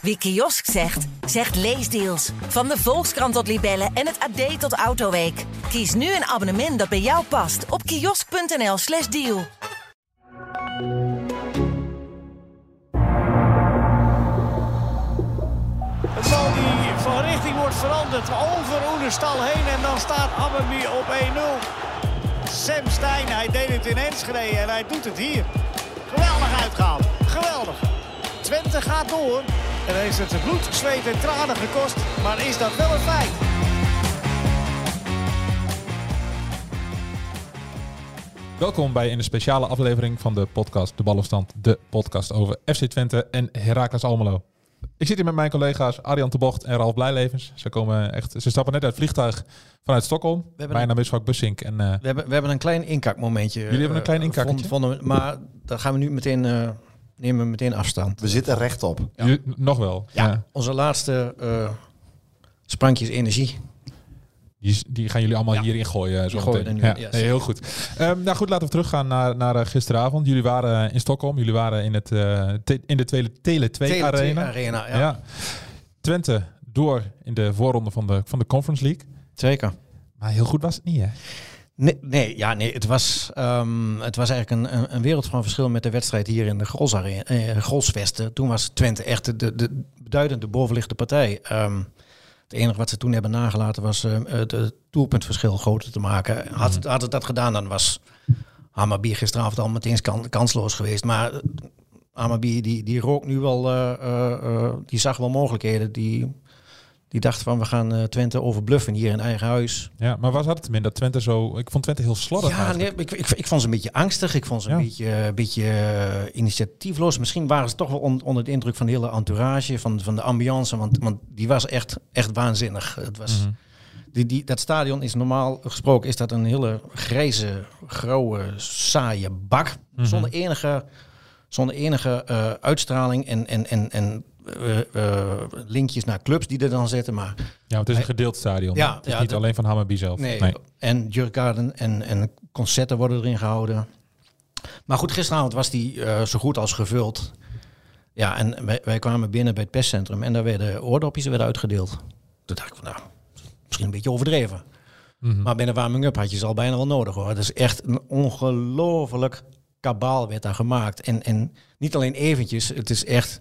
Wie kiosk zegt, zegt leesdeals. Van de Volkskrant tot Libellen en het AD tot Autoweek. Kies nu een abonnement dat bij jou past op kiosk.nl/slash deal. Het bal die van richting wordt veranderd over Oenerstal heen en dan staat Abberby op 1-0. Sam Stein, hij deed het in Enschede en hij doet het hier. Geweldig uitgehaald, geweldig. Twente gaat door en heeft het bloed, zweet en tranen gekost, maar is dat wel een feit? Welkom bij een speciale aflevering van de podcast De Ballenstand. De podcast over FC Twente en Heracles Almelo. Ik zit hier met mijn collega's Arjan de Bocht en Ralf Blijlevens. Ze, komen echt, ze stappen net uit het vliegtuig vanuit Stockholm. Mijn naam is Frank Bussink. En, eh, We hebben, we hebben een klein inkakmomentje. Jullie hebben een klein eh, vonden we- maar daar gaan we nu meteen, eh, nemen we meteen afstand. We zitten rechtop. Ja. jullie- nog wel. Ja. Onze laatste eh, sprankjes energie. Die, die gaan jullie allemaal Ja. hierin gooien. Zo gooien ja. nee, heel goed. Ehm, nou goed, laten we teruggaan naar, naar eh, gisteravond. Jullie waren eh, in Stockholm. Jullie waren in, het, eh, te- in de Tele, Tele 2 Tele Arena. Arena, ja. Ja. Twente door in de voorronde van de, van de Conference League. Zeker. Maar heel goed was het niet, hè? Nee, nee, ja, nee het, was, ehm, het was eigenlijk een, een, een wereld van verschil met de wedstrijd hier in de Arena, eh. Toen was Twente echt de, de, de beduidende bovenliggende partij. Ehm, het enige wat ze toen hebben nagelaten was eh, het, het doelpuntverschil groter te maken. Had, Mhm. had het dat gedaan, dan was Hammerbier gisteravond al meteen kan, kansloos geweest. Maar eh, Hammerbier die, die rook nu wel, die zag wel mogelijkheden. Die, die dacht van we gaan eh, Twente overbluffen hier in eigen huis. Ja, maar waar zat het hem in dat Twente zo... Ik vond Twente heel slordig Ja, nee, ik, ik, ik vond ze een beetje angstig. Ik vond ze een Ja. beetje, een beetje eh, initiatiefloos. Misschien waren ze toch wel on- onder de indruk van de hele entourage, van, van de ambiance. Want, want die was echt, echt waanzinnig. Het was, Mhm. die, die, dat stadion is normaal gesproken is dat een hele grijze, grauwe, saaie bak. Mhm. Zonder enige, zonder enige eh, uitstraling en, en, en, en eh, eh, linkjes naar clubs die er dan zitten. Maar Ja, het is een gedeeld stadion. Ja, het is ja, niet alleen van Hammerby zelf. Nee, en Jurgarden en, en concerten worden erin gehouden. Maar goed, gisteravond was die eh, zo goed als gevuld. Ja, en wij, wij kwamen binnen bij het perscentrum en daar werden oordopjes werden uitgedeeld. Toen dacht ik van, nou, misschien een beetje overdreven. Mhm. Maar bij de warming-up had je ze al bijna wel nodig hoor. Het is echt een ongelooflijk kabaal werd daar gemaakt. En, en niet alleen eventjes, het is echt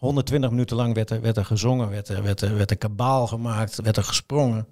120 minuten lang werd er, werd er gezongen, werd er, werd, er, werd er kabaal gemaakt, werd er gesprongen.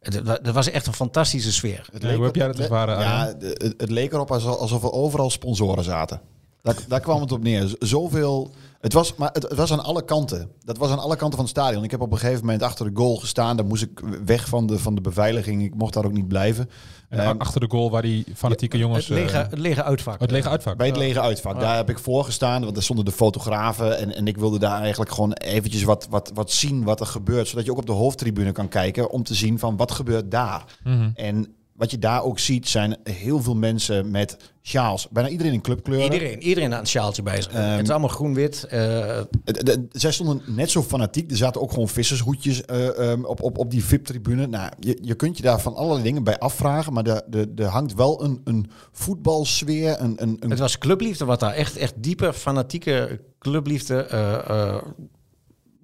Het, was echt een fantastische sfeer. Het hoe heb jij dat ervaren, Ja, het, het leek erop alsof, er overal sponsoren zaten. Daar, daar kwam het op neer. Zoveel. Het was, maar het, het was aan alle kanten. Dat was aan alle kanten van het stadion. Ik heb op een gegeven moment achter de goal gestaan. Daar moest ik weg van de, van de beveiliging. Ik mocht daar ook niet blijven. En Ehm, achter de goal waar die fanatieke jongens... Het lege, eh, het lege uitvak. het lege uitvak. Bij het lege uitvak. Daar heb ik voor gestaan, want er stonden de fotografen. En, en ik wilde daar eigenlijk gewoon eventjes wat, wat, wat zien wat er gebeurt. Zodat je ook op de hoofdtribune kan kijken om te zien van wat gebeurt daar. Mhm. En wat je daar ook ziet zijn heel veel mensen met sjaals. Bijna iedereen in clubkleuren. Iedereen, iedereen aan het sjaaltje bij zich. Ehm, het is allemaal groen-wit. eh, Het- de- zij stonden net zo fanatiek. Er zaten ook gewoon vissershoedjes eh, ehm, op, op, op die VIP-tribune. Nou, je, je kunt je daar van allerlei dingen bij afvragen. Maar er de, de hangt wel een, een voetbalsfeer. Een, een, een het was clubliefde wat daar echt, echt diepe, fanatieke clubliefde. eh, eh,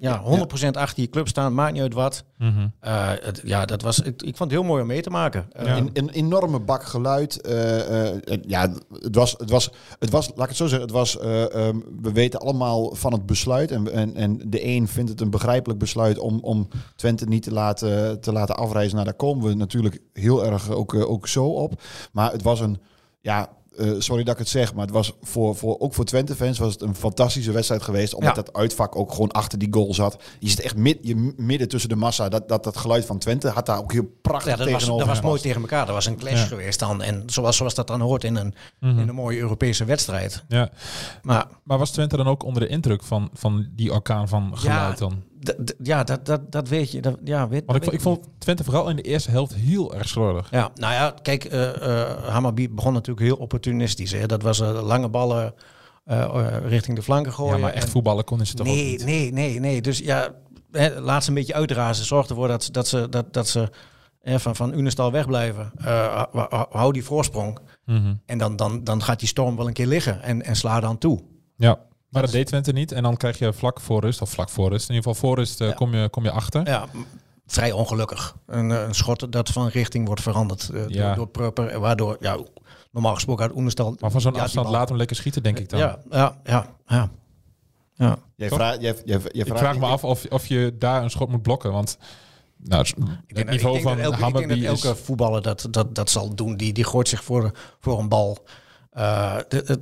ja, 100% achter je club staan, maakt niet uit wat. Mhm. Eh, het, ja, dat was, ik, ik vond het heel mooi om mee te maken. Eh, Ja. Een, een enorme bak geluid. eh, ja, het was, het was, het was, laat ik het zo zeggen, het was, eh, ehm, we weten allemaal van het besluit. En, en, en de een vindt het een begrijpelijk besluit om, om Twente niet te laten, te laten afreizen. Nou, daar komen we natuurlijk heel erg ook, ook zo op. Maar het was een, ja, eh, sorry dat ik het zeg, maar het was voor, voor, ook voor Twente-fans was het een fantastische wedstrijd geweest. Omdat Ja. dat uitvak ook gewoon achter die goal zat. Je zit echt mid, je, midden tussen de massa. Dat, dat, dat geluid van Twente had daar ook heel prachtig ja, dat was, tegenover dat was mooi tegen elkaar. Dat was een clash Ja. geweest dan. En zoals, zoals dat dan hoort in een, Mhm. in een mooie Europese wedstrijd. Ja. Maar Maar was Twente dan ook onder de indruk van, van die orkaan van geluid dan? Ja, dat, dat, dat weet je. Dat, ja, weet, Want ik, ik vond Twente vooral in de eerste helft heel erg slordig. Ja, nou ja, kijk, eh eh Hammarby begon natuurlijk heel opportunistisch. Hè. Dat was eh, lange ballen richting de flanken gooien. Ja, maar echt En- voetballen konden ze toch ook niet? nee, nee, nee. Dus ja, hè, laat ze een beetje uitrazen. Zorg ervoor dat, ze- dat ze, dat, dat ze hè, van, van Unestal wegblijven. Hou die voorsprong. Mhm. En dan, dan, dan gaat die storm wel een keer liggen. En, en sla dan toe. Ja. Maar dat deed Twente niet. En dan krijg je vlak voor rust, of vlak voor rust, in ieder geval voor rust, eh, Ja. kom, je, kom je achter. Ja, vrij ongelukkig. Een, eh, een schot dat van richting wordt veranderd eh, Ja. door, door Prupper. Waardoor, ja, normaal gesproken uit Oenestal... Maar van zo'n ja, afstand laat hem lekker schieten, denk ik dan. Ja, ja, ja, ja. ja. Jij vraagt, jij, jij, jij ik vraagt- vraag me af of, of je daar een schot moet blokken. Want nou, het Ik denk, niveau ik denk van dat elke, ik denk dat is... elke voetballer dat, dat, dat zal doen. Die, die gooit zich voor, voor een bal. Eh, de, het-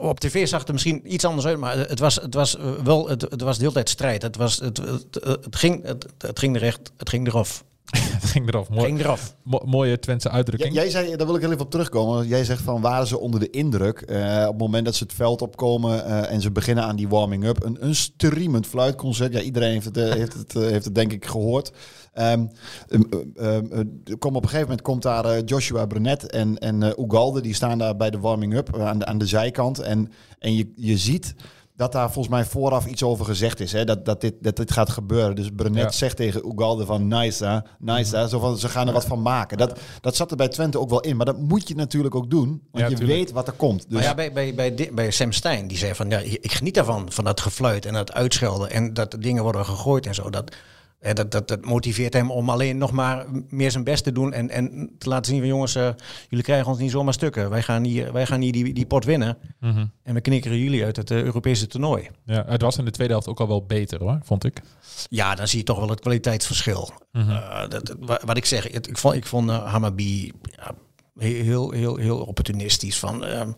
op tv zag het er misschien iets anders uit, maar het was, het was eh, wel, het, het was de hele tijd strijd. Het, was, het, het, het, ging, het, het ging er echt, het ging eraf. het ging eraf. Mooi, ging eraf. mo- mooie Twentse Ja, uitdrukking. jij zei, daar wil ik heel even op terugkomen. Jij zegt van waren ze onder de indruk eh, op het moment dat ze het veld opkomen eh, en ze beginnen aan die warming-up. Een, een streamend fluitconcert. Ja, iedereen heeft het, heeft het, heeft het denk ik gehoord. Ehm, ehm, ehm, eh, er komt op een gegeven moment komt daar eh, Joshua Brenet en, en eh, Ugalde. Die staan daar bij de warming-up aan, de, aan de zijkant. En, en je, je ziet dat daar volgens mij vooraf iets over gezegd is. Hè? Dat, dat, dit, dat dit gaat gebeuren. Dus Brenet Ja. zegt tegen Ugalde van nice, nice. hè? Zo van, ze gaan er wat van maken. Dat, dat zat er bij Twente ook wel in. Maar dat moet je natuurlijk ook doen. Want Ja, je tuurlijk. weet wat er komt. Dus Maar ja, bij, bij, bij, Sam Stein, die zei van, ja, ik geniet daarvan, van dat gefluit en dat uitschelden en dat de dingen worden gegooid en zo. Dat, dat, dat, dat motiveert hem om alleen nog maar meer zijn best te doen en, en te laten zien van, jongens, eh, jullie krijgen ons niet zomaar stukken. Wij gaan hier, wij gaan hier die, die pot winnen Mhm. en we knikkeren jullie uit het eh, Europese toernooi. Ja, het was in de tweede helft ook al wel beter hoor, vond ik. Ja, dan zie je toch wel het kwaliteitsverschil. Mhm. Eh, dat, wa- wat ik zeg, het- ik vond, ik vond ja, heel, heel, heel opportunistisch. Van, ehm,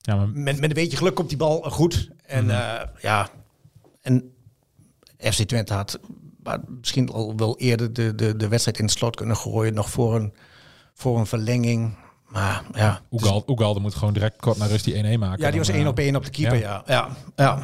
Ja, maar met, met een beetje geluk komt die bal goed. En Mhm. ja, en FC Twente had maar misschien al wel eerder de, de, de wedstrijd in het slot kunnen gooien. Nog voor een, voor een verlenging. Maar ja, Oegal- Oegalde moet gewoon direct kort naar rust die 1-1 maken. ja die was Dan, één eh, op één op de keeper. Ja, ja, ja.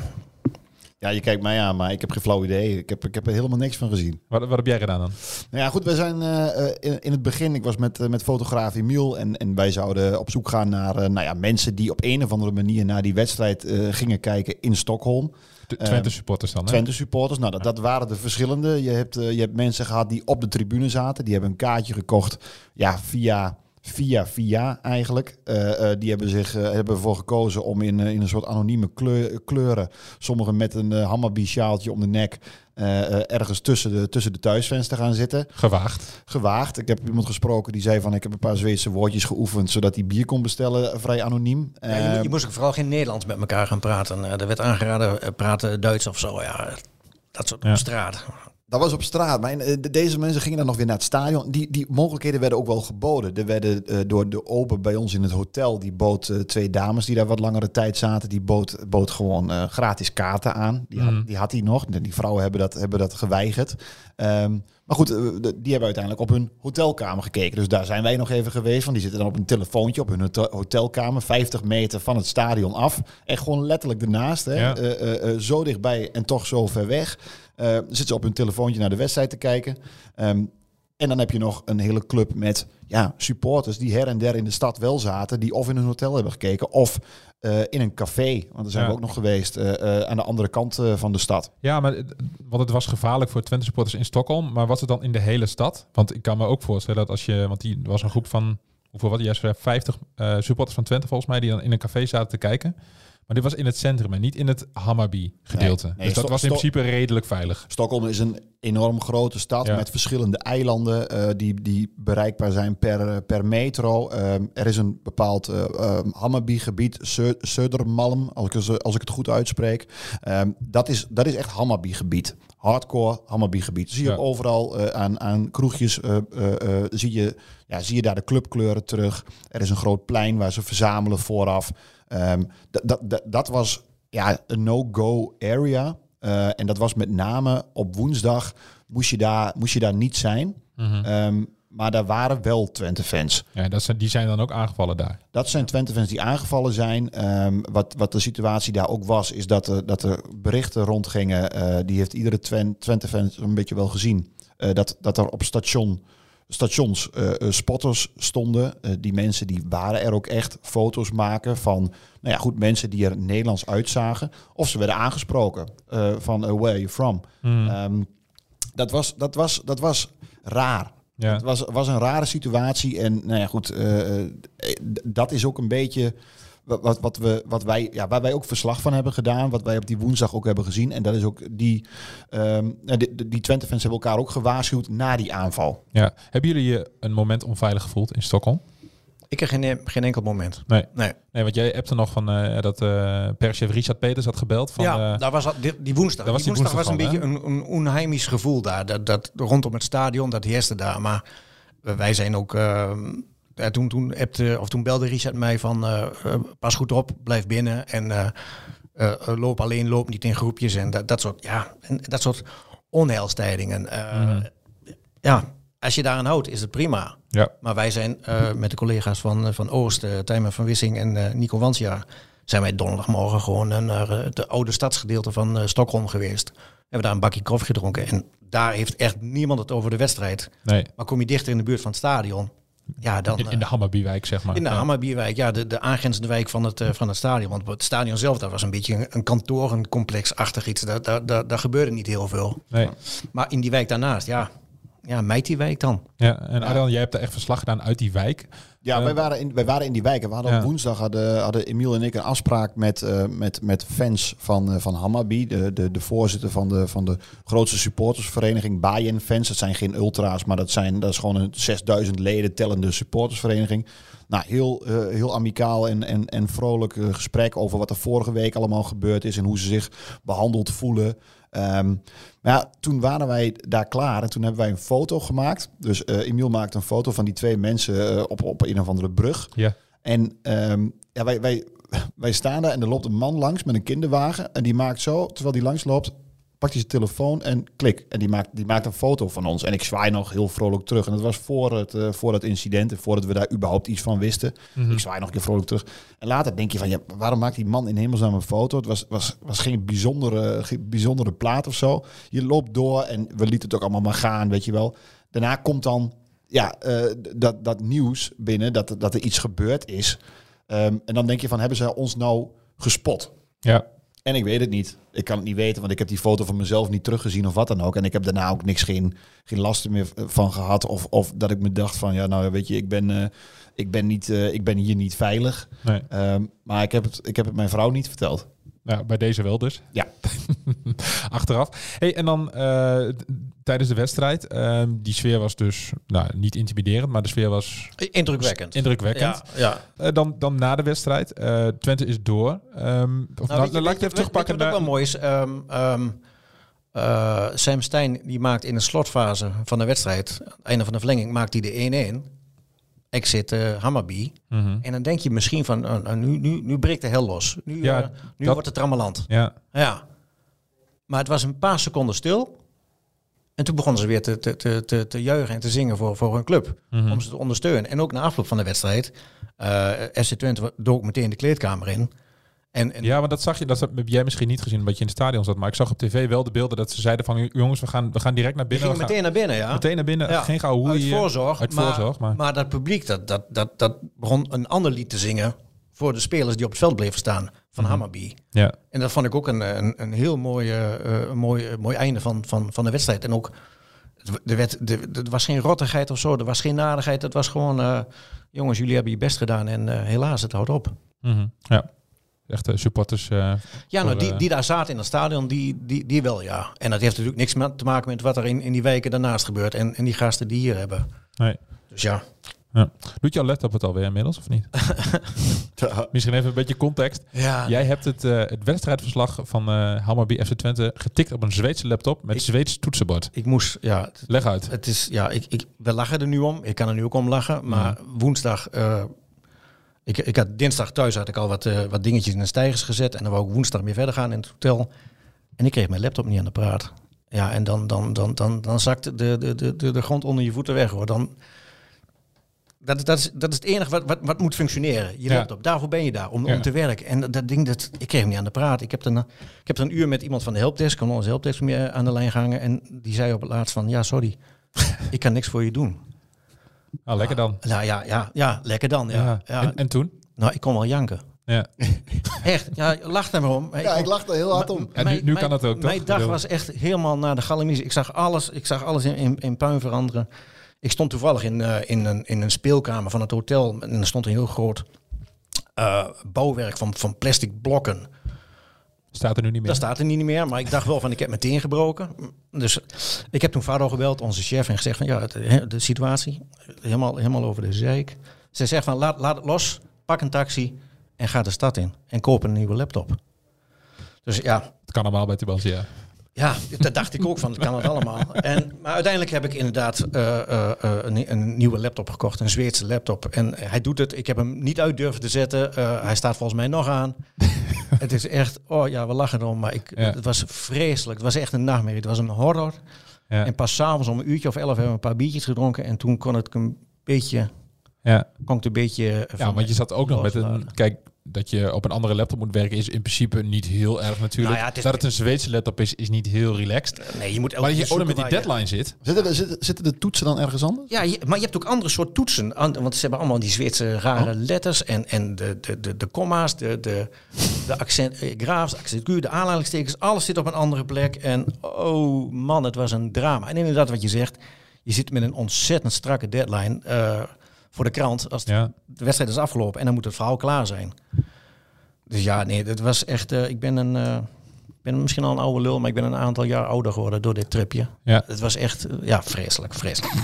ja, je kijkt mij aan, maar ik heb geen flauw idee. Ik heb, ik heb er helemaal niks van gezien. Wat, wat heb jij gedaan dan? Nou ja, goed, we zijn eh, eh, in, in het begin, ik was met, met fotograaf Emiel en, en wij zouden op zoek gaan naar eh, nou ja, mensen die op een of andere manier naar die wedstrijd eh, gingen kijken in Stockholm. De Twente supporters dan, hè? Twente supporters, nou dat, dat waren de verschillende. Je hebt, eh, je hebt mensen gehad die op de tribune zaten, die hebben een kaartje gekocht ja, via, via, via eigenlijk. Eh, eh, die hebben zich hebben ervoor gekozen om in, in een soort anonieme kleur, kleuren, sommigen met een uh, sjaaltje om de nek, eh, eh, ergens tussen de, tussen de thuisfans te gaan zitten Gewaagd. gewaagd. Ik heb iemand gesproken die zei van ik heb een paar Zweedse woordjes geoefend zodat hij bier kon bestellen, eh, vrij anoniem. Ja, je, moet- je moest ook vooral geen Nederlands met elkaar gaan praten. Eh, er werd aangeraden, praten Duits of zo. Ja, dat soort Ja. op straat. Dat was op straat. Maar eh, de- deze mensen gingen dan nog weer naar het stadion. Die, die mogelijkheden werden ook wel geboden. Er werden eh, door de ober bij ons in het hotel, die bood eh, twee dames die daar wat langere tijd zaten, die bood, bood gewoon gratis kaarten aan. Die, Mhm. had, die had hij nog. Die vrouwen hebben dat, hebben dat geweigerd. Ehm, maar goed, die hebben uiteindelijk op hun hotelkamer gekeken. Dus daar zijn wij nog even geweest. Want die zitten dan op een telefoontje op hun hotel- hotelkamer, 50 meter van het stadion af. En gewoon letterlijk ernaast. Hè? Ja. Zo dichtbij en toch zo ver weg. Eh zitten ze op hun telefoontje naar de wedstrijd te kijken. Ehm, en dan heb je nog een hele club met ja, supporters die her en der in de stad wel zaten. Die of in een hotel hebben gekeken of eh, in een café. Want daar zijn Ja. we ook nog geweest eh, eh, aan de andere kant van de stad. Ja, maar want het was gevaarlijk voor Twente supporters in Stockholm. Maar was het dan in de hele stad? Want ik kan me ook voorstellen dat als je... Want die was een groep van... Hoeveel wat? Juist 50 eh, supporters van Twente volgens mij... die dan in een café zaten te kijken. Maar dit was in het centrum en niet in het Hammarby gedeelte. Nee, nee, dus dat was in principe redelijk veilig. Stockholm is een enorm grote stad Ja. met verschillende eilanden eh, die, die bereikbaar zijn per, per metro. Ehm, er is een bepaald eh Hammarby-gebied, Sö- Södermalm, als ik, het- als ik het goed uitspreek. Ehm, dat, is, dat is echt Hammarby-gebied. Hardcore Hammarby-gebied. Zie je Ja. overal eh, aan, aan kroegjes, eh, eh, eh, zie, je, ja, zie je daar de clubkleuren terug. Er is een groot plein waar ze verzamelen vooraf. Ehm, dat, was ja, een no-go area. Eh, en dat was met name op woensdag moest je daar, moest je daar niet zijn. Mhm. Ehm, maar daar waren wel Twente-fans. Ja, dat zijn, die zijn dan ook aangevallen daar. Dat zijn Twente-fans die aangevallen zijn. Ehm, wat, wat de situatie daar ook was, is dat, er dat er berichten rondgingen. eh, die heeft iedere Twen- Twente-fan een beetje wel gezien. eh, dat, dat er op station, stations eh, eh, spotters stonden. Eh, die mensen die waren er ook echt foto's maken van, nou ja, goed, mensen die er Nederlands uitzagen. Of ze werden aangesproken van, where are you from? Mhm. Ehm, dat, was, dat, was, dat was raar. ja. Het was, was een rare situatie. En nou ja, goed, dat is ook een beetje wat, wat, wat we, wat wij, ja, waar wij ook verslag van hebben gedaan, wat wij op die woensdag ook hebben gezien. En dat is ook die, ehm, nou, die, die Twente-fans hebben elkaar ook gewaarschuwd na die aanval. Ja. Hebben jullie je een moment onveilig gevoeld in Stockholm? Ik heb geen, geen enkel moment. Nee. Nee. Nee, want jij hebt er nog van eh, dat eh perschef Richard Peters had gebeld. Van, ja, eh, daar was die, die woensdag. Daar was die die woensdag, was een beetje een, een onheimisch gevoel daar. Dat, dat rondom het stadion, dat heerste daar. Maar wij zijn ook. Ja, toen, toen, appte, of toen belde Richard mij van eh, eh, pas goed op, blijf binnen en eh, eh, eh, loop alleen, loop niet in groepjes en dat, dat soort ja, en dat soort onheilstijdingen. Eh, Mhm. Ja, als je daaraan houdt, is het prima. ja. Maar wij zijn eh, met de collega's van, eh, van Oost, uh, Tijmen van Wissing en eh, Nico Wansja, zijn wij donderdagmorgen gewoon eh, naar eh, het oude stadsgedeelte van eh, Stockholm geweest. Hebben daar een bakje koffie gedronken. En daar heeft echt niemand het over de wedstrijd. Nee, Maar kom je dichter in de buurt van het stadion, ja, dan... in, in de eh, Hammerbiewijk, zeg maar. in de Ja. Hammerbierwijk, ja, de, de aangrenzende wijk van het, eh, van het stadion. Want het stadion zelf, dat was een beetje een, een kantorencomplex-achtig iets. Daar, daar, daar, daar gebeurde niet heel veel. Nee. Maar in die wijk daarnaast, ja, ja mijt die wijk dan. Ja, en Arjan, jij hebt er echt verslag gedaan uit die wijk. Ja, Eh, wij, waren in, wij waren in die wijk. En we hadden Ja. op woensdag hadden, hadden Emiel en ik een afspraak met, eh, met, met fans van, eh, van Hammarby. De, de, de voorzitter van de, van de grootste supportersvereniging, Bayern Fans. Dat zijn geen ultra's, maar dat, zijn, dat is gewoon een 6000 leden tellende supportersvereniging. Nou, heel, eh, heel amicaal en, en, en vrolijk gesprek over wat er vorige week allemaal gebeurd is en hoe ze zich behandeld voelen. Ehm, maar ja, toen waren wij daar klaar en toen hebben wij een foto gemaakt. Dus eh Emiel maakte een foto van die twee mensen eh, op, op een of andere brug. Ja. En ehm, ja, wij, wij, wij staan daar en er loopt een man langs met een kinderwagen. En die maakt zo, terwijl die langs loopt, pakt hij zijn telefoon en klik. En die maakt, die maakt een foto van ons. En ik zwaai nog heel vrolijk terug. En dat was voor het, eh, voor het incident en voordat we daar überhaupt iets van wisten. Mhm. Ik zwaai nog een keer vrolijk terug. En later denk je van, ja, waarom maakt die man in hemelsnaam een foto? Het was, was, was geen bijzondere, geen bijzondere plaat of zo. Je loopt door en we lieten het ook allemaal maar gaan, weet je wel. Daarna komt dan ja, eh, dat, dat nieuws binnen, dat, dat er iets gebeurd is. Ehm, en dan denk je van, hebben ze ons nou gespot? Ja. En ik weet het niet. Ik kan het niet weten, want ik heb die foto van mezelf niet teruggezien of wat dan ook. En ik heb daarna ook niks, geen, geen last meer van gehad. Of, of dat ik me dacht van, ja, nou weet je, ik ben, eh, ik ben, niet, eh, ik ben hier niet veilig. Nee. Ehm, maar ik heb, het, ik heb het mijn vrouw niet verteld. Nou, bij deze wel dus. Ja. Achteraf. Hey, en dan eh, tijdens de wedstrijd. ehm, die sfeer was dus nou, niet intimiderend, maar de sfeer was Indrukwekkend. indrukwekkend. Ja, ja. Eh, dan, dan na de wedstrijd. eh, Twente is door. Ehm, of, nou, je- laat ik even terugpakken. Wat ook wel mooi is? Ehm, eh, Sam Stein die maakt in de slotfase van de wedstrijd, aan het einde van de verlenging, maakt hij de 1-1. Exit eh Hammerby. Mhm. En dan denk je misschien van, eh, eh, nu, nu, nu breekt de hel los. Nu, Ja, nu dat- wordt het trammeland. Ja, Ja. Maar het was een paar seconden stil. En toen begonnen ze weer te, te, te, te, te juichen en te zingen voor, voor hun club. Mhm. Om ze te ondersteunen. En ook na afloop van de wedstrijd. eh FC Twente dook meteen de kleedkamer in. En, en ja, maar dat zag je. Dat heb jij misschien niet gezien, omdat je in het stadion zat. Maar ik zag op tv wel de beelden dat ze zeiden van... jongens, we gaan, we gaan direct naar binnen. we gaan meteen naar binnen, ja. meteen naar binnen. Ja. Geen gauw hoe Uit voorzorg. Uit maar, voorzorg, maar... maar dat publiek, dat, dat, dat, dat begon een ander lied te zingen voor de spelers die op het veld bleven staan van Mhm. Hammerby. ja. En dat vond ik ook een, een, een heel mooi, eh, een mooi, mooi einde van, van, van de wedstrijd. En ook, er, werd, er, er was geen rottigheid of zo, er was geen nadigheid. Het was gewoon, eh, jongens, jullie hebben je best gedaan en eh, helaas, het houdt op. Mhm. ja. Echt eh, supporters. Ja, nou, Voor, die, die daar zaten in het stadion, die, die, die wel, ja. En dat heeft natuurlijk niks te maken met wat er in, in die wijken daarnaast gebeurt. En, en die gasten die hier hebben. nee. Dus ja. Doet jouw laptop het alweer inmiddels, of niet? Misschien even een beetje context. ja. Jij hebt het, eh, het wedstrijdverslag van eh Hammarby FC Twente getikt op een Zweedse laptop met Ik- Zweeds toetsenbord. Ik moest, ja, Leg uit. Het is, ja, ik, ik, we lachen er nu om. Ik kan er nu ook om lachen. Maar woensdag, eh, ik, ik had dinsdag thuis had ik al wat, wat dingetjes in de stijgers gezet. En dan wou ik woensdag weer verder gaan in het hotel. En ik kreeg mijn laptop niet aan de praat. Ja, en dan, dan, dan, dan, dan zakt de, de, de, de, de grond onder je voeten weg hoor. Dan, dat, is- dat, is, dat is het enige wat, wat, wat moet functioneren. Je Ja. laptop, daarvoor ben je daar, om, Ja. om te werken. En dat, dat ding, dat, ik kreeg hem niet aan de praat. Ik heb, dan, ik heb dan een uur met iemand van de helpdesk, van onze helpdesk, meer aan de lijn gehangen. En die zei op het laatst van, ja sorry, ik kan niks voor je doen. Ah, lekker dan. Nou ja, ja, ja, lekker dan. Ja. Ja. Ja. En, en toen? Nou, ik kon wel janken. Ja. Echt, ja, lach er maar om. Ja, ik lach er heel hard om. En nu- nu kan het ook, toch? Mijn dag was echt helemaal naar de galamise. Ik zag alles, ik zag alles in, in, in puin veranderen. Ik stond toevallig in, eh, in, een, in een speelkamer van het hotel. En er stond een heel groot Eh, bouwwerk van, van plastic blokken. Staat er nu niet meer. Dat staat er niet meer, maar ik dacht wel van ik heb meteen gebroken. Dus ik heb toen Fado gebeld, onze chef, en gezegd van ja, de, de situatie, helemaal, helemaal over de zeik. Ze zegt van laat, laat het los, pak een taxi en ga de stad in. En koop een nieuwe laptop. Dus ja, Het kan allemaal bij Tubantia. ja, dat dacht ik ook van, het kan het allemaal. En, maar uiteindelijk heb ik inderdaad eh, eh, eh, een, een nieuwe laptop gekocht, een Zweedse laptop. En hij doet het, ik heb hem niet uit durven te zetten. Hij staat volgens mij nog aan. het is echt, oh ja, we lachen erom, maar ik, Ja. het was vreselijk. Het was echt een nachtmerrie, het was een horror. Ja. En pas s'avonds om een uurtje of elf hebben we een paar biertjes gedronken. En toen kon het een beetje, Ja. kon ik een beetje... ja, want je zat ook nog met een... Kijk, dat je op een andere laptop moet werken is in principe niet heel erg natuurlijk. Nou ja, het is- dat het een Zweedse laptop is, is niet heel relaxed. Nee, je moet elke Maar dat je ook nog met die je- deadline zit. Zitten, de, zitten, zitten de toetsen dan ergens anders? Ja, je- maar je hebt ook andere soort toetsen. An- Want ze hebben allemaal die Zweedse rare Oh. letters. En, en de, de, de, de comma's, de, de, de accent, eh, graafs, accentuur, de aanhalingstekens. Alles zit op een andere plek. En oh man, het was een drama. En inderdaad wat je zegt. Je zit met een ontzettend strakke deadline eh, voor de krant. Als Ja. de wedstrijd is afgelopen. En dan moet het verhaal klaar zijn. Dus ja, nee, dat was echt... eh, ik ben een... eh, ik ben misschien al een oude lul, maar ik ben een aantal jaar ouder geworden door dit tripje. Ja. Het was echt, eh, ja, vreselijk, vreselijk.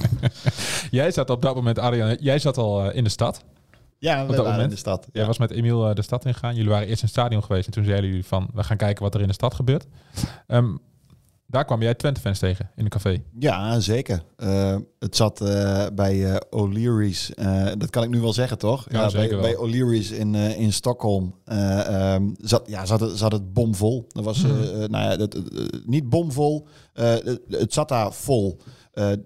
Jij zat op dat moment, Arjan, jij zat al in de stad. Ja, dat we waren moment? in de stad. Jij was met Emiel de stad ingegaan. Jullie waren eerst in het stadion geweest en toen zeiden jullie van, we gaan kijken wat er in de stad gebeurt. Ehm, daar kwam jij Twente-fans tegen in een café. Ja, zeker. Eh, het zat eh, bij eh, O'Leary's. Dat kan ik nu wel zeggen, toch? Ja, zeker bij, wel. bij O'Leary's in, in Stockholm eh, ehm, zat, ja, zat, het, zat het bomvol. Dat was Mhm. nou ja, dat, niet bomvol. het, het zat daar vol.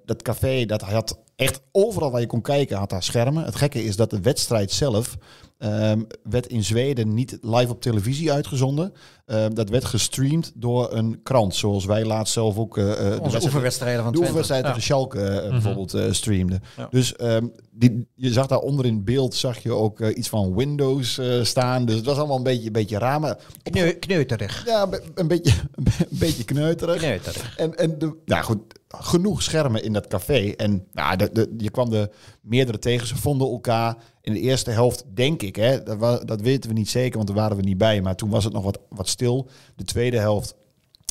Dat café, dat had echt overal waar je kon kijken, had daar schermen. Het gekke is dat de wedstrijd zelf ehm, werd in Zweden niet live op televisie uitgezonden. Ehm, dat werd gestreamd door een krant, zoals wij laatst zelf ook eh, eh, de oefenwedstrijden van de oefenwedstrijd Ja. tegen Schalke eh, bijvoorbeeld eh, streamde. Ja. Dus ehm, die, je zag daar onder in beeld zag je ook eh, iets van Windows eh, staan. Dus het was allemaal een beetje, een beetje raar. Maar Kneu, kneuterig. ja, een, be- een beetje, een beetje kneuterig. Kneuterig. En, en de, nou goed, genoeg schermen in dat café. En nou, de, de, je kwam de meerdere tegen. Ze vonden elkaar in de eerste helft, denk ik. Hè, dat, wa- dat weten we niet zeker, want daar waren we niet bij. Maar toen was het nog wat, wat stil. De tweede helft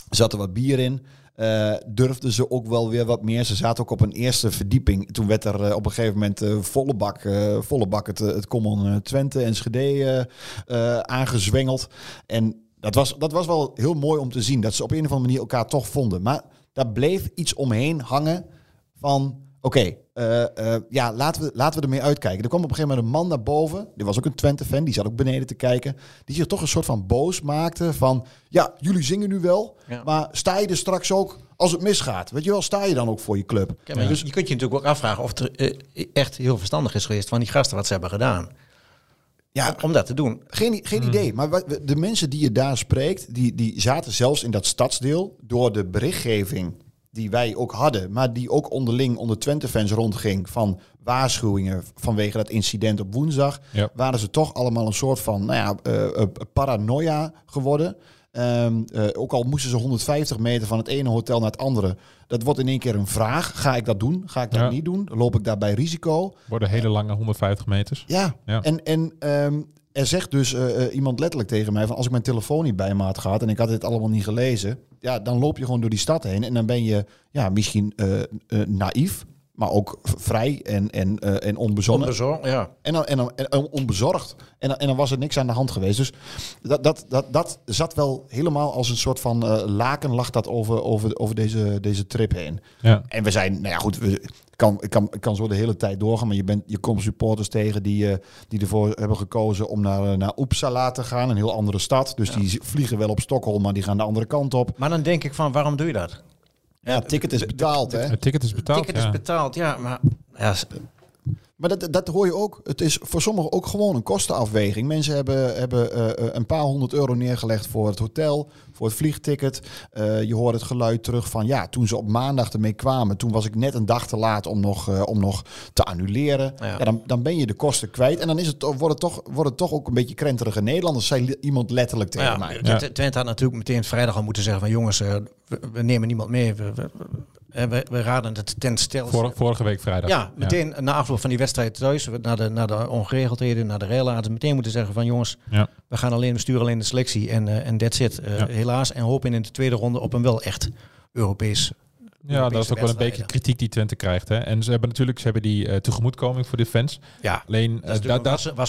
zat er wat bier in. Eh, durfden ze ook wel weer wat meer. Ze zaten ook op een eerste verdieping. Toen werd er eh, op een gegeven moment eh, volle bak, volle bak het, het Common Twente en Schede aangezwengeld. En dat was, dat was wel heel mooi om te zien. Dat ze op een of andere manier elkaar toch vonden. Maar daar bleef iets omheen hangen van... Oké, eh, eh, ja, laten we, laten we ermee uitkijken. Er kwam op een gegeven moment een man naar boven. Die was ook een Twente-fan. Die zat ook beneden te kijken. Die zich toch een soort van boos maakte van... Ja, jullie zingen nu wel. Ja. Maar sta je er straks ook als het misgaat? Weet je wel, sta je dan ook voor je club? Ja, maar je, je kunt je natuurlijk ook afvragen of het er, eh, echt heel verstandig is geweest van die gasten wat ze hebben gedaan. Ja, Om dat te doen. Geen, geen idee. Maar de mensen die je daar spreekt, die, die zaten zelfs in dat stadsdeel door de berichtgeving die wij ook hadden, maar die ook onderling onder Twente-fans rondging van waarschuwingen vanwege dat incident op woensdag, Ja. waren ze toch allemaal een soort van nou ja, eh, eh, paranoia geworden. Ehm, eh, ook al moesten ze 150 meter van het ene hotel naar het andere. Dat wordt in één keer een vraag. Ga ik dat doen? Ga ik dat Ja. niet doen? Loop ik daarbij risico? Worden hele lange 150 meters. Ja, Ja. en, en ehm, er zegt dus eh, eh, iemand letterlijk tegen mij van als ik mijn telefoon niet bij me had gehad en ik had dit allemaal niet gelezen, ja, dan loop je gewoon door die stad heen en dan ben je ja, misschien eh, naïef, maar ook vrij en, en, eh, en onbezonnen. Onbezorgd, ja. En dan, en dan en, en onbezorgd. En dan, en dan was er niks aan de hand geweest. Dus dat, dat, dat, dat zat wel helemaal als een soort van eh, laken lag dat over, over, over deze, deze trip heen. Ja. En we zijn, nou ja, goed, we, ik kan, ik, kan, ik kan zo de hele tijd doorgaan, maar je, bent, je komt supporters tegen die, eh, die ervoor hebben gekozen om naar, eh, naar Uppsala te gaan, een heel andere stad. Dus die vliegen wel op Stockholm, maar die gaan de andere kant op. Maar dan denk ik van, waarom doe je dat? Ja, het ticket is betaald, hè? Het ticket is betaald. Ticket is ja. betaald, ja, maar ja, Maar dat, dat hoor je ook. Het is voor sommigen ook gewoon een kostenafweging. Mensen hebben, hebben eh, eh, een paar honderd euro neergelegd voor het hotel, voor het vliegticket. Eh, je hoort het geluid terug van ja, toen ze op maandag ermee kwamen, toen was ik net een dag te laat om nog, eh, om nog te annuleren. Ja. Ja. dan, dan ben je de kosten kwijt. En dan is het, toch- wordt, het toch, wordt het toch ook een beetje krenterige Nederlanders, zei li- iemand letterlijk tegen ja, mij. Ja. Twente had natuurlijk meteen vrijdag al moeten zeggen van jongens, we, we nemen niemand mee. We- we- we, we raden het ten stel. Vor- vorige week vrijdag. Ja, meteen na afloop van die wedstrijd thuis, naar de, de ongeregeldheden, naar de ze meteen moeten zeggen van jongens, Ja. we gaan alleen, we sturen alleen de selectie en eh, en that's it. Eh, Ja. Helaas. En hopen in de tweede ronde op een wel echt Europees. Ja, dat is ook wel een beetje kritiek die Twente krijgt. Hè. En ze hebben natuurlijk ze hebben die eh, tegemoetkoming voor de fans. Ja, Alleen, dat daar-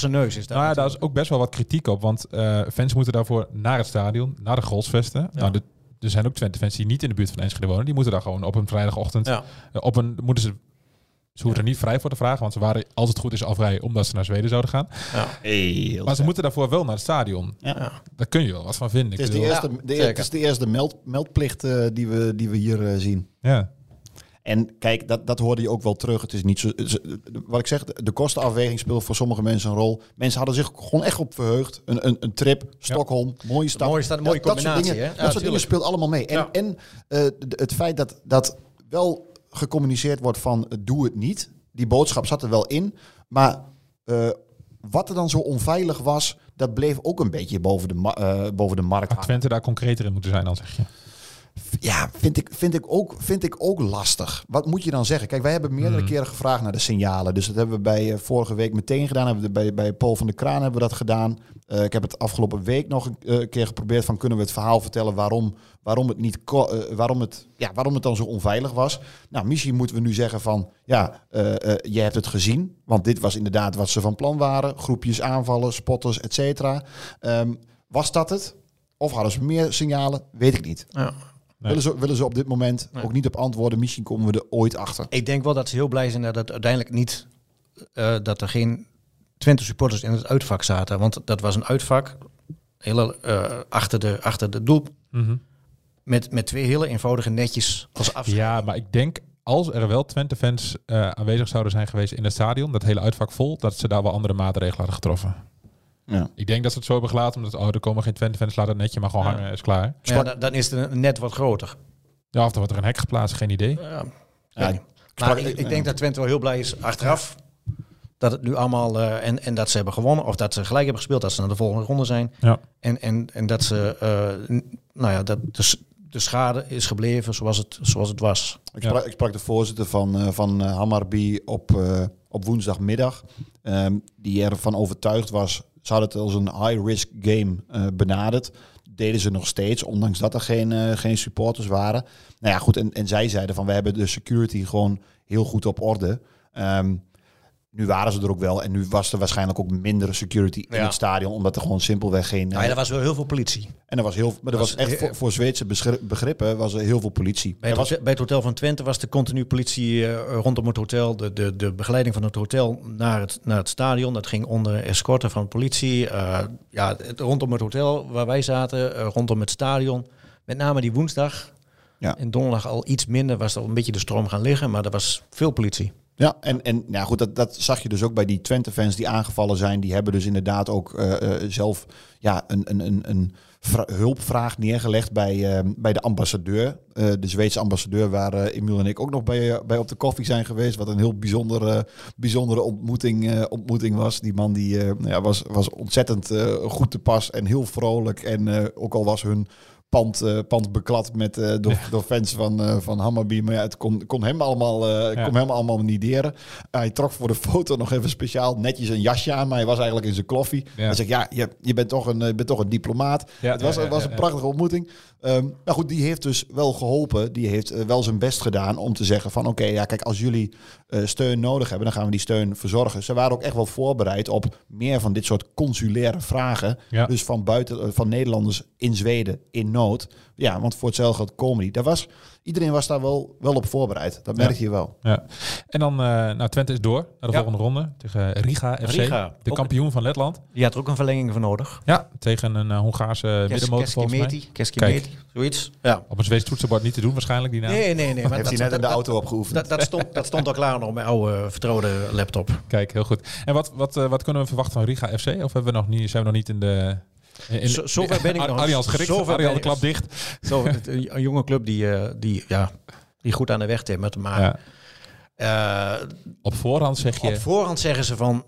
een neus. Is dat nou ja, daar is ook best wel wat kritiek op. Want fans moeten daarvoor naar het stadion, naar de Golsvesten. Nou, de, er zijn ook Twente-fans die niet in de buurt van Enschede wonen. Die moeten daar gewoon op een vrijdagochtend... Ja. eh, op een, moeten ze, ze hoeven er niet vrij voor te vragen. Want ze waren, als het goed is, al vrij omdat ze naar Zweden zouden gaan. Maar ze moeten daarvoor wel naar het stadion. Ja. Daar kun je wel wat van vinden. Ik Het is de eerste, Ja, de, het is de eerste meld, meldplicht eh, die, we, die we hier eh, zien. ja. En kijk, dat, dat hoorde je ook wel terug. Het is niet zo. Wat ik zeg, de kostenafweging speelt voor sommige mensen een rol. Mensen hadden zich gewoon echt op verheugd. Een, een, een trip, Stockholm, mooie stad. mooie stad, een mooie Dat- dat soort combinatie, dingen- hè? Ja, Dat soort dingen speelt allemaal mee. En, Ja. en eh, het feit dat, dat wel gecommuniceerd wordt van eh, doe het niet. Die boodschap zat er wel in. Maar eh, wat er dan zo onveilig was, dat bleef ook een beetje boven de, eh, boven de markt Had. Twente daar concreter in moeten zijn dan, zeg je. Ja, vind ik, vind, ik ook, vind ik ook lastig. Wat moet je dan zeggen? Kijk, wij hebben meerdere Hmm. keren gevraagd naar de signalen. Dus dat hebben we bij eh, vorige week meteen gedaan. Hebben we bij, bij Paul van der Kraan hebben we dat gedaan. Eh, ik heb het afgelopen week nog een eh, keer geprobeerd van kunnen we het verhaal vertellen waarom, waarom, het, niet waarom, het, ja, waarom het dan zo onveilig was. Nou, misschien moeten we nu zeggen van ja, je hebt het gezien. Want dit was inderdaad wat ze van plan waren. Groepjes aanvallen, spotters, et cetera. Ehm, was dat het? Of hadden ze meer signalen? Weet ik niet. Ja. Nee. Willen, ze, willen ze op dit moment Nee. ook niet op antwoorden? Misschien komen we er ooit achter. Ik denk wel dat ze heel blij zijn dat het uiteindelijk niet, eh, dat er geen Twente supporters in het uitvak zaten. Want dat was een uitvak, hele, eh, achter, de, achter de doel, met, met twee hele eenvoudige netjes als afscheid. Ja, maar ik denk als er wel Twente-fans eh, aanwezig zouden zijn geweest in het stadion, dat hele uitvak vol, dat ze daar wel andere maatregelen hadden getroffen. Ja. Ik denk dat ze het zo hebben gelaten, omdat oh, er komen geen Twente-fans, laat het netje maar gewoon Ja. hangen, is klaar. Ja, dan, dan is het net wat groter. Ja, of er wordt er een hek geplaatst, geen idee. Ja, Ja, maar ik, ik denk dat Twente wel heel blij is achteraf. Dat het nu allemaal, eh, en, en dat ze hebben gewonnen, of dat ze gelijk hebben gespeeld, dat ze naar de volgende ronde zijn. Ja. En, en, en dat ze, eh, nou ja, dat de, de schade is gebleven zoals het, zoals het was. Ik, Ja. sprak, ik sprak de voorzitter van, eh van Hammarby op, eh, op woensdagmiddag. Ehm, die ervan overtuigd was. Ze hadden het als een high-risk game eh, benaderd. Deden ze nog steeds, ondanks dat er geen, eh, geen supporters waren. Nou ja, goed. En, en zij zeiden van we hebben de security gewoon heel goed op orde. Ehm, nu waren ze er ook wel. En nu was er waarschijnlijk ook minder security in Ja. het stadion. Omdat er gewoon simpelweg geen... Nou ja, er was wel heel veel politie. En er was heel, maar er was Was- echt voor, voor Zweedse begrippen was er heel veel politie. Bij het, was, bij het hotel van Twente was de continu politie eh, rondom het hotel. De, de, de begeleiding van het hotel naar het, naar het stadion. Dat ging onder escorten van politie. Eh, ja, het- rondom het hotel waar wij zaten, eh, rondom het stadion. Met name die woensdag. Ja. En donderdag al iets minder was er een beetje de stroom gaan liggen. Maar er was veel politie. Ja, en, en nou goed, dat, dat zag je dus ook bij die Twente-fans die aangevallen zijn. Die hebben dus inderdaad ook eh, eh, zelf ja, een, een, een, een vra- hulpvraag neergelegd bij, eh, bij de ambassadeur. Eh, de Zweedse ambassadeur, waar Emiel en ik ook nog bij, bij op de koffie zijn geweest. Wat een heel bijzondere, bijzondere ontmoeting, ontmoeting was. Die man die, nou ja, was, was ontzettend goed te pas en heel vrolijk. En ook al was hun pand, eh, pand beklad met, eh, door, door fans van, eh, van Hammarby. Maar ja, het kon, kon hem allemaal, Ja. kon hem allemaal niet deren. Hij trok voor de foto nog even speciaal netjes een jasje aan. Maar hij was eigenlijk in zijn kloffie. Ja. Hij zegt, ja, je, je, bent toch een, je bent toch een diplomaat. Het was, het was een prachtige ontmoeting. Ehm maar goed, die heeft dus wel geholpen. Die heeft wel zijn best gedaan om te zeggen van... oké, ja, kijk, als jullie steun nodig hebben... dan gaan we die steun verzorgen. Ze waren ook echt wel voorbereid op meer van dit soort consulaire vragen. Dus van, buiten, van Nederlanders in Zweden in nood. Ja, want voor hetzelfde geld komen die. Daar was, iedereen was daar wel, wel op voorbereid. Dat merk je wel. Ja. En dan, eh nou, Twente is door naar de Ja. volgende ronde tegen Riga FC, Riga. de kampioen van Letland. Die had er ook een verlenging voor nodig. Ja, tegen een eh, Hongaarse middenmotor volgens mij. Keskimeti. Keskimeti. Zoiets. Ja. Op een Zweeds toetsenbord niet te doen waarschijnlijk die naam. Nee, nee, nee. Maar Heeft hij net in de auto opgeoefend. Dat, dat, stond, dat stond al klaar nog op mijn oude eh, vertrouwde laptop. Kijk, heel goed. En wat, wat, eh, wat kunnen we verwachten van Riga FC? Of hebben we nog niet, zijn we nog niet in de... Zo- zover ben ik nog. Gericht, Allianz ben ik- klap dicht. Zo, een, jonge club die, eh, die, ja, die goed aan de weg timmert. Maar Ja. eh, Op voorhand zeg je... op voorhand zeggen ze van...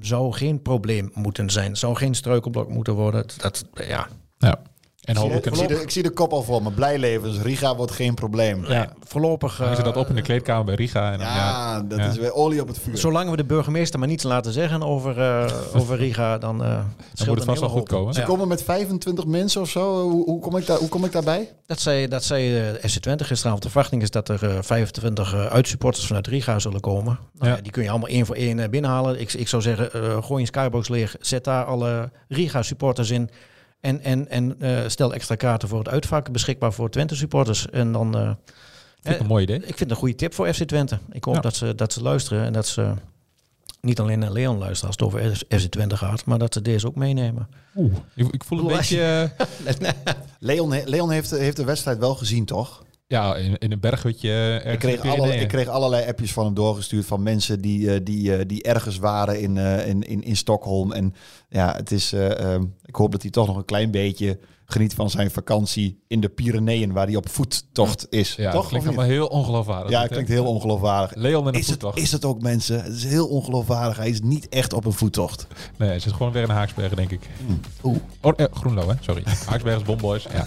zou geen probleem moeten zijn. Zou geen struikelblok moeten worden. Dat, ja. Ja. En Ik zie, de, ik, zie de, ik zie de kop al voor me. Blijlevens. Riga wordt geen probleem. Ja. Voorlopig, hangen ze dat eh, op in de kleedkamer bij Riga. En dan, ja. Ja, dat Ja. is weer olie op het vuur. zolang we de burgemeester maar niets laten zeggen over, eh, over Riga, dan, eh Dan moet het vast wel goed komen. Ze Ja. komen met 25 mensen of zo. Hoe, hoe, kom, ik daar, hoe kom ik daarbij? Dat zei, dat zei eh, FC Twente gisteravond. De verwachting is dat er eh, 25 eh, uitsupporters vanuit Riga zullen komen. Nou, Ja. ja, die kun je allemaal één voor één eh, binnenhalen. Ik, ik zou zeggen, eh gooi een skybox leeg. Zet daar alle Riga supporters in. En, en, en eh, stel extra kaarten voor het uitvak beschikbaar voor Twente supporters. En dan... eh, Vind ik een mooi idee. ik vind het een goede tip voor FC Twente. Ik hoop Ja. dat, ze, dat ze luisteren en dat ze niet alleen naar Leon luisteren als het over FC Twente gaat, maar dat ze deze ook meenemen. Oeh, ik, ik voel een beetje... eh, Leon, Leon heeft, heeft de wedstrijd wel gezien, toch? Ja, in, in een berghutje. Ik kreeg, Pyreneeën. ik kreeg allerlei appjes van hem doorgestuurd van mensen die, eh, die, eh, die ergens waren in, eh, in, in, in Stockholm. En ja, het is, eh, ehm, ik hoop dat hij toch nog een klein beetje geniet van zijn vakantie in de Pyreneeën, waar hij op voettocht is. Ja, toch? klinkt allemaal heel ongeloofwaardig. ja, het klinkt heel ongeloofwaardig. Leon en een Is het, is het ook, mensen? Het is heel ongeloofwaardig. Hij is niet echt op een voettocht. Nee, het zit gewoon weer in Haaksbergen, denk ik. Oeh. Oh, eh, Groenlo, hè? Sorry. Haaksbergen is Bomboys. Ja.